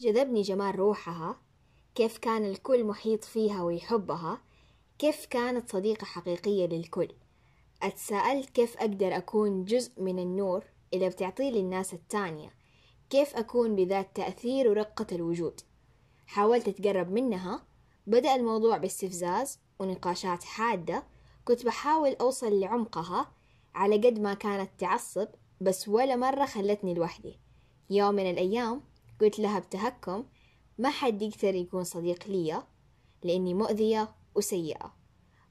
جذبني جمال روحها كيف كان الكل محيط فيها ويحبها كيف كانت صديقة حقيقية للكل. أتساءلت كيف أقدر أكون جزء من النور اللي بتعطيه للناس التانية كيف أكون بذات تأثير ورقة الوجود. حاولت أتقرب منها بدأ الموضوع باستفزاز ونقاشات حادة كنت بحاول أوصل لعمقها على قد ما كانت تعصب بس ولا مرة خلتني لوحدي. يوم من الأيام قلت لها بتهكم ما حد يقدر يكون صديق لي لأني مؤذية وسيئة.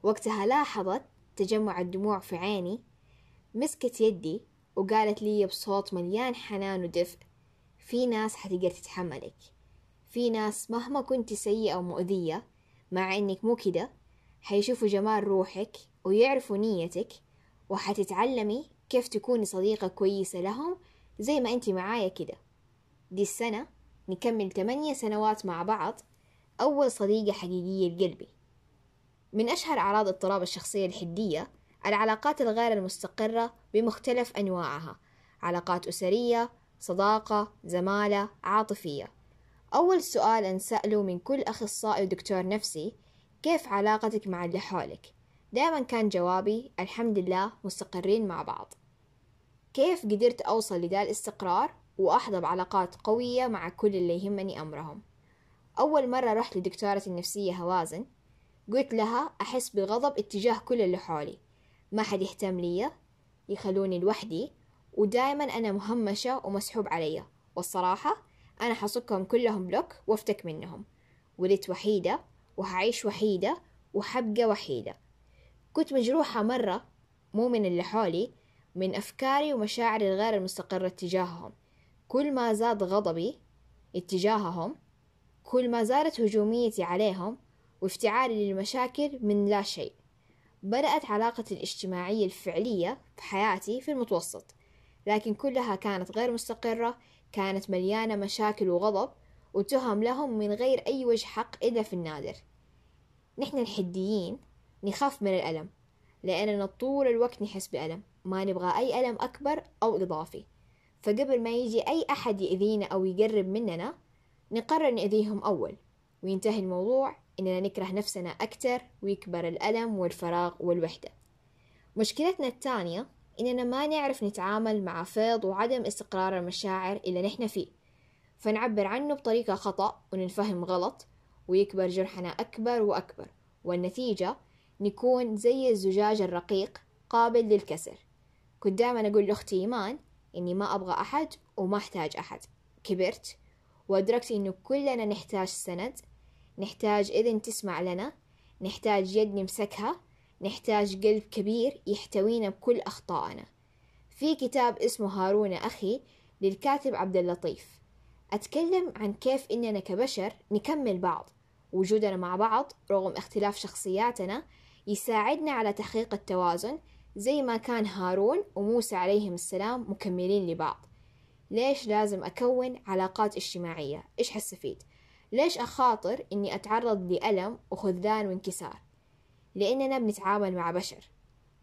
وقتها لاحظت تجمع الدموع في عيني مسكت يدي وقالت لي بصوت مليان حنان ودفء في ناس حتقدر تتحملك. في ناس مهما كنت سيئة ومؤذية مع إنك مو كده حيشوفوا جمال روحك ويعرفوا نيتك وحتتعلمي كيف تكوني صديقة كويسة لهم زي ما انت معايا كده. دي السنة نكمل تمانية سنوات مع بعض أول صديقة حقيقية لقلبي. من أشهر أعراض اضطراب الشخصية الحدية العلاقات الغير المستقرة بمختلف أنواعها. علاقات أسرية صداقة زمالة عاطفية. أول سؤال أنسأله من كل أخصائي ودكتور نفسي كيف علاقتك مع اللي حولك؟ دائما كان جوابي الحمد لله مستقرين مع بعض. كيف قدرت أوصل لدا الاستقرار؟ وأحظى بعلاقات قوية مع كل اللي يهمني أمرهم. أول مرة رحت لدكتورة النفسية هوازن قلت لها أحس بغضب اتجاه كل اللي حولي. ما حد يهتم لي يخلوني لوحدي ودائما أنا مهمشة ومسحوب علي. والصراحة أنا حصكهم كلهم بلوك وأفتك منهم. ولدت وحيدة وهعيش وحيدة وحبقى وحيدة. كنت مجروحة مرة مو من اللي حولي من أفكاري ومشاعري الغير المستقرة تجاههم كل ما زاد غضبي اتجاههم كل ما زادت هجوميتي عليهم وافتعالي للمشاكل من لا شيء. بدأت علاقتي الاجتماعية الفعلية في حياتي في المتوسط لكن كلها كانت غير مستقرة كانت مليانة مشاكل وغضب وتهم لهم من غير أي وجه حق إلا في النادر. نحن الحديين نخاف من الألم لأننا طول الوقت نحس بألم ما نبغى أي ألم أكبر أو إضافي. فقبل ما يجي أي أحد يأذينا أو يقرب مننا نقرر نأذيهم أول. وينتهي الموضوع إننا نكره نفسنا أكتر ويكبر الألم والفراغ والوحدة. مشكلتنا الثانية إننا ما نعرف نتعامل مع فيض وعدم استقرار المشاعر اللي نحن فيه. فنعبر عنه بطريقة خطأ وننفهم غلط ويكبر جرحنا أكبر وأكبر. والنتيجة نكون زي الزجاج الرقيق قابل للكسر. كنت دائما أقول لأختي إيمان إني ما أبغى أحد وما أحتاج أحد. كبرت وأدركت إنه كلنا نحتاج سند نحتاج إذن تسمع لنا نحتاج يد نمسكها نحتاج قلب كبير يحتوينا بكل أخطائنا. في كتاب اسمه هارون أخي للكاتب عبد اللطيف. أتكلم عن كيف إننا كبشر نكمل بعض وجودنا مع بعض رغم اختلاف شخصياتنا يساعدنا على تحقيق التوازن زي ما كان هارون وموسى عليهم السلام مكملين لبعض ليش لازم أكون علاقات اجتماعية؟ إيش حستفيد؟ ليش أخاطر إني أتعرض لألم وخذلان وانكسار؟ لأننا بنتعامل مع بشر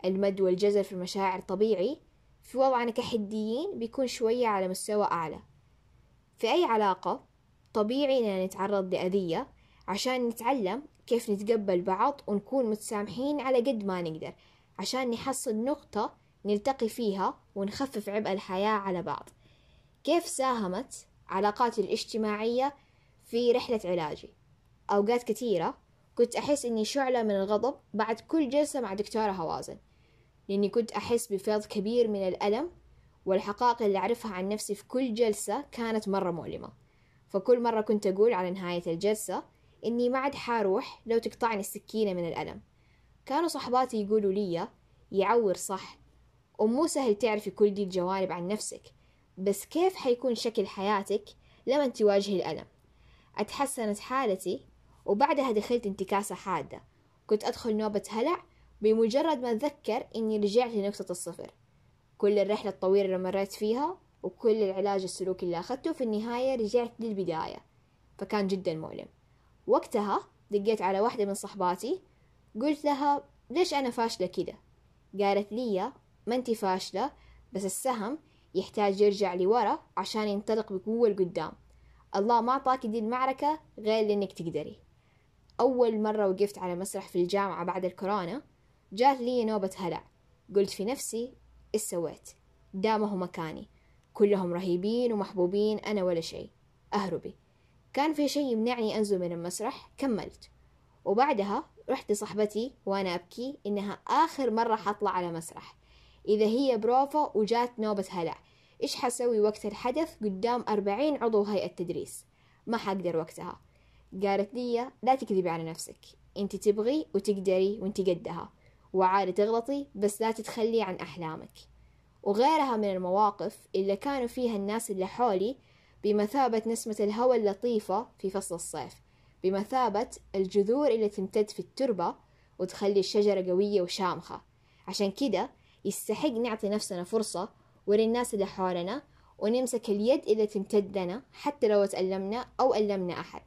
المد والجزر في المشاعر طبيعي في وضعنا كحديين بيكون شوية على مستوى أعلى في أي علاقة طبيعي إننا نتعرض لأذية عشان نتعلم كيف نتقبل بعض ونكون متسامحين على قد ما نقدر عشان نحصل نقطة نلتقي فيها ونخفف عبء الحياة على بعض. كيف ساهمت علاقاتي الاجتماعية في رحلة علاجي؟ أوقات كثيرة كنت أحس إني شعلة من الغضب بعد كل جلسة مع دكتورة هوازن لأني كنت أحس بفيض كبير من الألم والحقائق اللي أعرفها عن نفسي في كل جلسة كانت مرة مؤلمة. فكل مرة كنت أقول على نهاية الجلسة إني ما عاد حاروح لو تقطعني السكينة من الألم. كانوا صحباتي يقولوا لي يعور صح. ومو سهل تعرفي كل دي الجوانب عن نفسك. بس كيف حيكون شكل حياتك لما تواجهي الألم؟ أتحسنت حالتي وبعدها دخلت انتكاسة حادة. كنت أدخل نوبة هلع بمجرد ما أتذكر إني رجعت لنقطة الصفر. كل الرحلة الطويلة اللي مريت فيها وكل العلاج السلوكي اللي أخذته في النهاية رجعت للبداية. فكان جدا مؤلم. وقتها دقيت على واحدة من صحباتي قلت لها ليش أنا فاشلة كده؟ قالت لي ما أنت فاشلة بس السهم يحتاج يرجع لورا عشان ينطلق بقوة لقدام. الله ما أعطاك دي المعركة غير لأنك تقدري. أول مرة وقفت على مسرح في الجامعة بعد الكورونا جات لي نوبة هلع. قلت في نفسي إيش سويت؟ ده ما هو مكاني. كلهم رهيبين ومحبوبين أنا ولا شيء. أهربي. كان في شيء يمنعني أنزل من المسرح كملت. وبعدها رحت لصاحبتي وأنا أبكي إنها آخر مرة حطلع على مسرح. إذا هي بروفا وجات نوبة هلع إيش حسوي وقت الحدث قدام أربعين عضو هيئة تدريس؟ ما حقدر وقتها. قالت لي لا تكذبي على نفسك. أنت تبغي وتقدري وأنت قدها. وعادي تغلطي بس لا تتخلي عن أحلامك. وغيرها من المواقف اللي كانوا فيها الناس اللي حولي بمثابة نسمة الهواء اللطيفة في فصل الصيف. بمثابة الجذور اللي تمتد في التربة وتخلي الشجرة قوية وشامخة. عشان كده يستحق نعطي نفسنا فرصة وللناس اللي حولنا ونمسك اليد اللي تمتد لنا حتى لو تألمنا أو ألمنا أحد.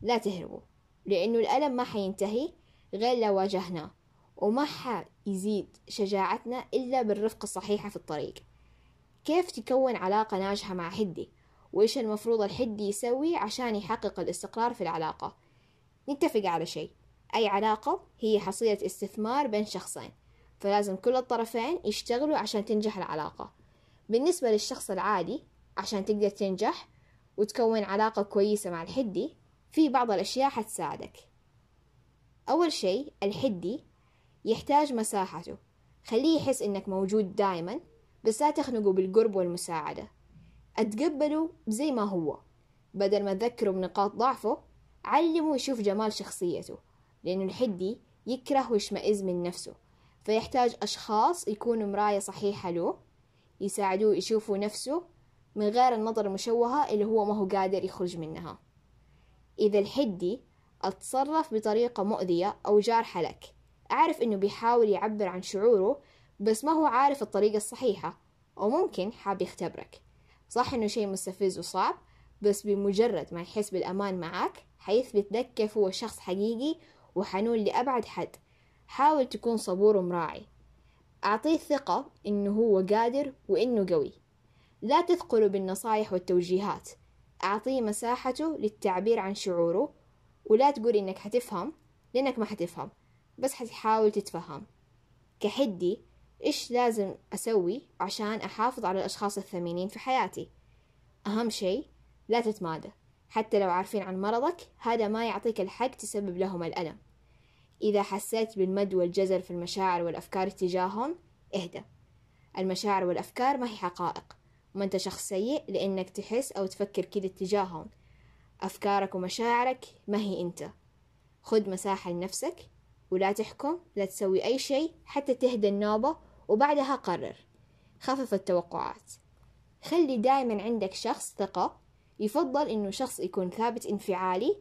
لا تهربوا لأنه الألم ما حينتهي غير لو واجهناه وما حيزيد شجاعتنا إلا بالرفقة الصحيحة في الطريق. كيف تكون علاقة ناجحة مع حدي؟ وإيش المفروض الحدي يسوي عشان يحقق الاستقرار في العلاقة. نتفق على شيء. أي علاقة هي حصيلة استثمار بين شخصين فلازم كل الطرفين يشتغلوا عشان تنجح العلاقة. بالنسبة للشخص العادي عشان تقدر تنجح وتكون علاقة كويسة مع الحدي في بعض الأشياء حتساعدك. أول شيء الحدي يحتاج مساحته. خليه يحس إنك موجود دائما بس لا تخنقه بالقرب والمساعدة. أتقبله زي ما هو. بدل ما تذكره بنقاط ضعفه علمه يشوف جمال شخصيته لأنه الحدي يكره ويشمئز من نفسه. فيحتاج أشخاص يكونوا مراية صحيحة له يساعدوه يشوفوا نفسه من غير النظرة المشوهة اللي هو ما هو قادر يخرج منها. إذا الحدي أتصرف بطريقة مؤذية أو جارحة لك أعرف إنه بيحاول يعبر عن شعوره بس ما هو عارف الطريقة الصحيحة أو ممكن حاب يختبرك. صح إنه شيء مستفز وصعب بس بمجرد ما يحس بالأمان معاك حيثبت لك كيف هو شخص حقيقي وحنون لأبعد حد. حاول تكون صبور ومراعي. أعطيه الثقة إنه هو قادر وإنه قوي. لا تثقله بالنصايح والتوجيهات. أعطيه مساحته للتعبير عن شعوره ولا تقول إنك حتفهم لأنك ما حتفهم بس حتحاول تتفهم. كحدي إيش لازم أسوي عشان أحافظ على الأشخاص الثمينين في حياتي؟ أهم شيء لا تتمادى. حتى لو عارفين عن مرضك هذا ما يعطيك الحق تسبب لهم الألم. إذا حسيت بالمد والجزر في المشاعر والأفكار تجاههم اهدى. المشاعر والأفكار ما هي حقائق. ما أنت شخص سيء لأنك تحس أو تفكر كده تجاههم. أفكارك ومشاعرك ما هي أنت. خذ مساحة لنفسك ولا تحكم لا تسوي أي شيء حتى تهدى النوبة وبعدها قرر. خفف التوقعات. خلي دائما عندك شخص ثقة يفضل إنه شخص يكون ثابت انفعالي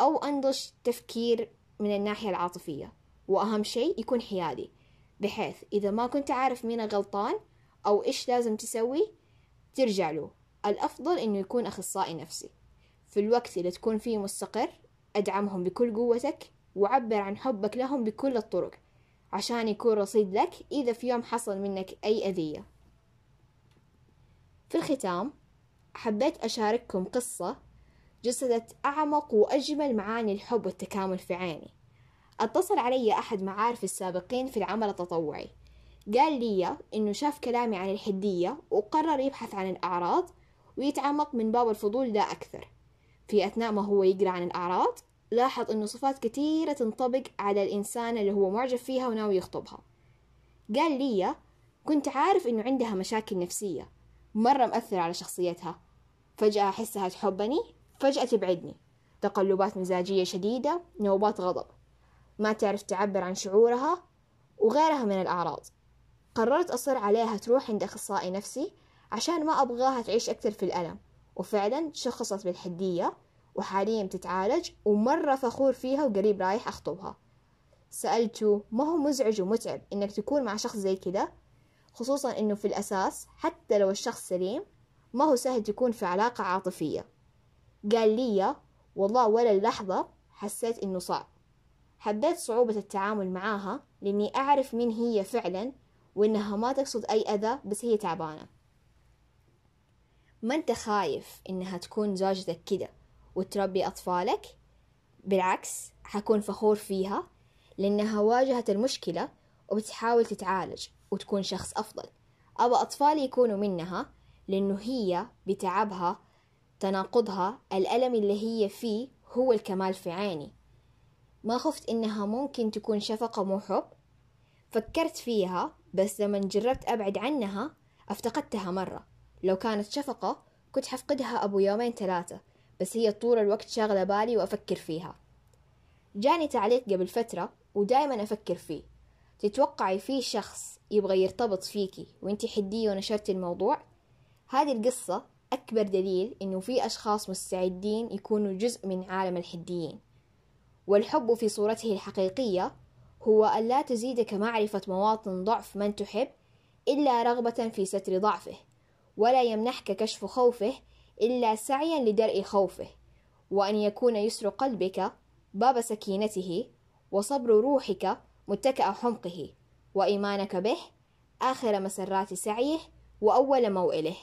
أو أنضج تفكير من الناحية العاطفية. وأهم شيء يكون حيادي. بحيث إذا ما كنت عارف مين غلطان أو إيش لازم تسوي ترجع له. الأفضل إنه يكون أخصائي نفسي. في الوقت اللي تكون فيه مستقر أدعمهم بكل قوتك وعبر عن حبك لهم بكل الطرق عشان يكون رصيد لك إذا في يوم حصل منك أي أذية. في الختام حبيت أشارككم قصة جسدت أعمق وأجمل معاني الحب والتكامل في عيني. اتصل علي أحد معارفي السابقين في العمل التطوعي. قال لي إنه شاف كلامي عن الحدية وقرر يبحث عن الأعراض ويتعمق من باب الفضول ده أكثر. في أثناء ما هو يقرأ عن الأعراض لاحظ إنه صفات كثيرة تنطبق على الإنسان اللي هو معجب فيها وناوي يخطبها. قال لي كنت عارف إنه عندها مشاكل نفسية مرة مأثرة على شخصيتها. فجأة أحسها تحبني فجأة تبعدني. تقلبات مزاجية شديدة نوبات غضب. ما تعرف تعبر عن شعورها وغيرها من الأعراض. قررت أصر عليها تروح عند أخصائي نفسي عشان ما أبغاها تعيش أكثر في الألم. وفعلا شخصت بالحدية وحاليا بتتعالج ومرة فخور فيها وقريب رايح أخطبها. سألته ما هو مزعج ومتعب إنك تكون مع شخص زي كده؟ خصوصا إنه في الأساس حتى لو الشخص سليم ما هو سهل تكون في علاقة عاطفية. قال لي والله ولا اللحظة حسيت إنه صعب. حبيت صعوبة التعامل معاها لأني أعرف مين هي فعلا وإنها ما تقصد أي أذى بس هي تعبانة. ما أنت خايف إنها تكون زوجتك كده؟ وتربي أطفالك. بالعكس حكون فخور فيها لأنها واجهت المشكلة وبتحاول تتعالج وتكون شخص أفضل. أبى أطفالي يكونوا منها لأنه هي بتعبها تناقضها الألم اللي هي فيه هو الكمال في عيني. ما خفت إنها ممكن تكون شفقة مو حب. فكرت فيها بس لما جربت أبعد عنها أفتقدتها مرة. لو كانت شفقة كنت حفقدها أبو يومين ثلاثة. بس هي طول الوقت شاغلة بالي وأفكر فيها. جاني تعليق قبل فترة ودايما أفكر فيه. تتوقعي في شخص يبغى يرتبط فيكي وانتي حدية ونشرتي الموضوع؟ هذه القصة أكبر دليل إنه في أشخاص مستعدين يكونوا جزء من عالم الحديين. والحب في صورته الحقيقية هو أن لا تزيدك معرفة مواطن ضعف من تحب إلا رغبة في ستر ضعفه ولا يمنحك كشف خوفه إلا سعيا لدرء خوفه وأن يكون يسر قلبك باب سكينته وصبر روحك متكأ حمقه وإيمانك به آخر مسرات سعيه وأول موئله.